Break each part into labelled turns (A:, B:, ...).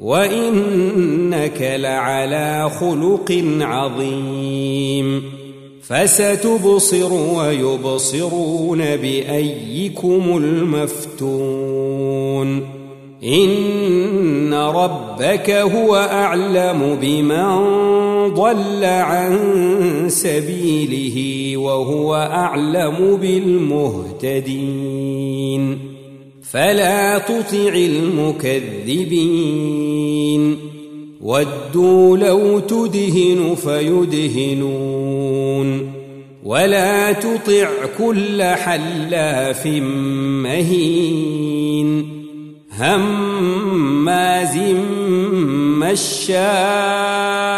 A: وإنك لعلى خلق عظيم فستبصر ويبصرون بأيكم المفتون إن ربك هو أعلم بمن ضل عن سبيله وهو أعلم بالمهتدين فلا تطع المكذبين. ودوا لو تدهن فيدهنون. ولا تطع كل حلاف مهين. هماز مشاء.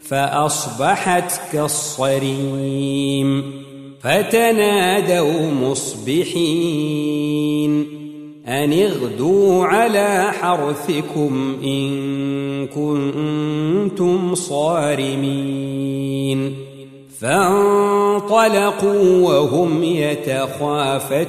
A: فأصبحت كالصريم فتنادوا مصبحين أن اغدوا على حرثكم إن كنتم صارمين فانطلقوا وهم يتخافتون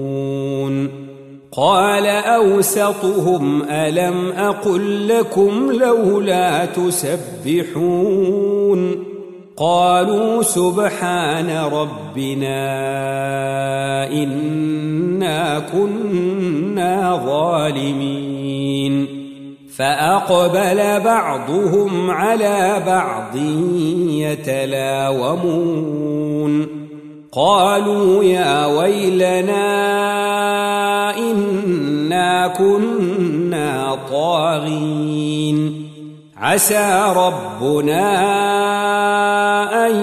A: قال أوسطهم ألم أقل لكم لولا تسبحون قالوا سبحان ربنا إنا كنا ظالمين فأقبل بعضهم على بعض يتلاومون قالوا يا ويلنا كنا طاغين. عسى ربنا أن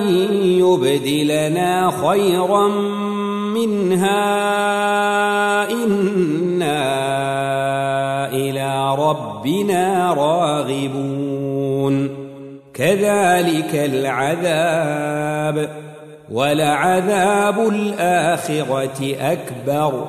A: يبدلنا خيرا منها. إنا إلى ربنا راغبون. كذلك العذاب. ولعذاب الآخرة أكبر.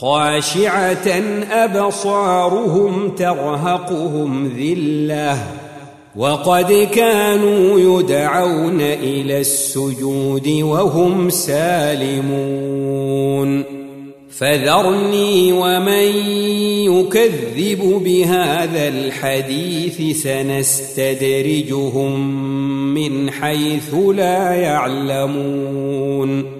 A: خاشعة أبصارهم ترهقهم ذلة وقد كانوا يدعون إلى السجود وهم سالمون. فذرني ومن يكذب بهذا الحديث سنستدرجهم من حيث لا يعلمون.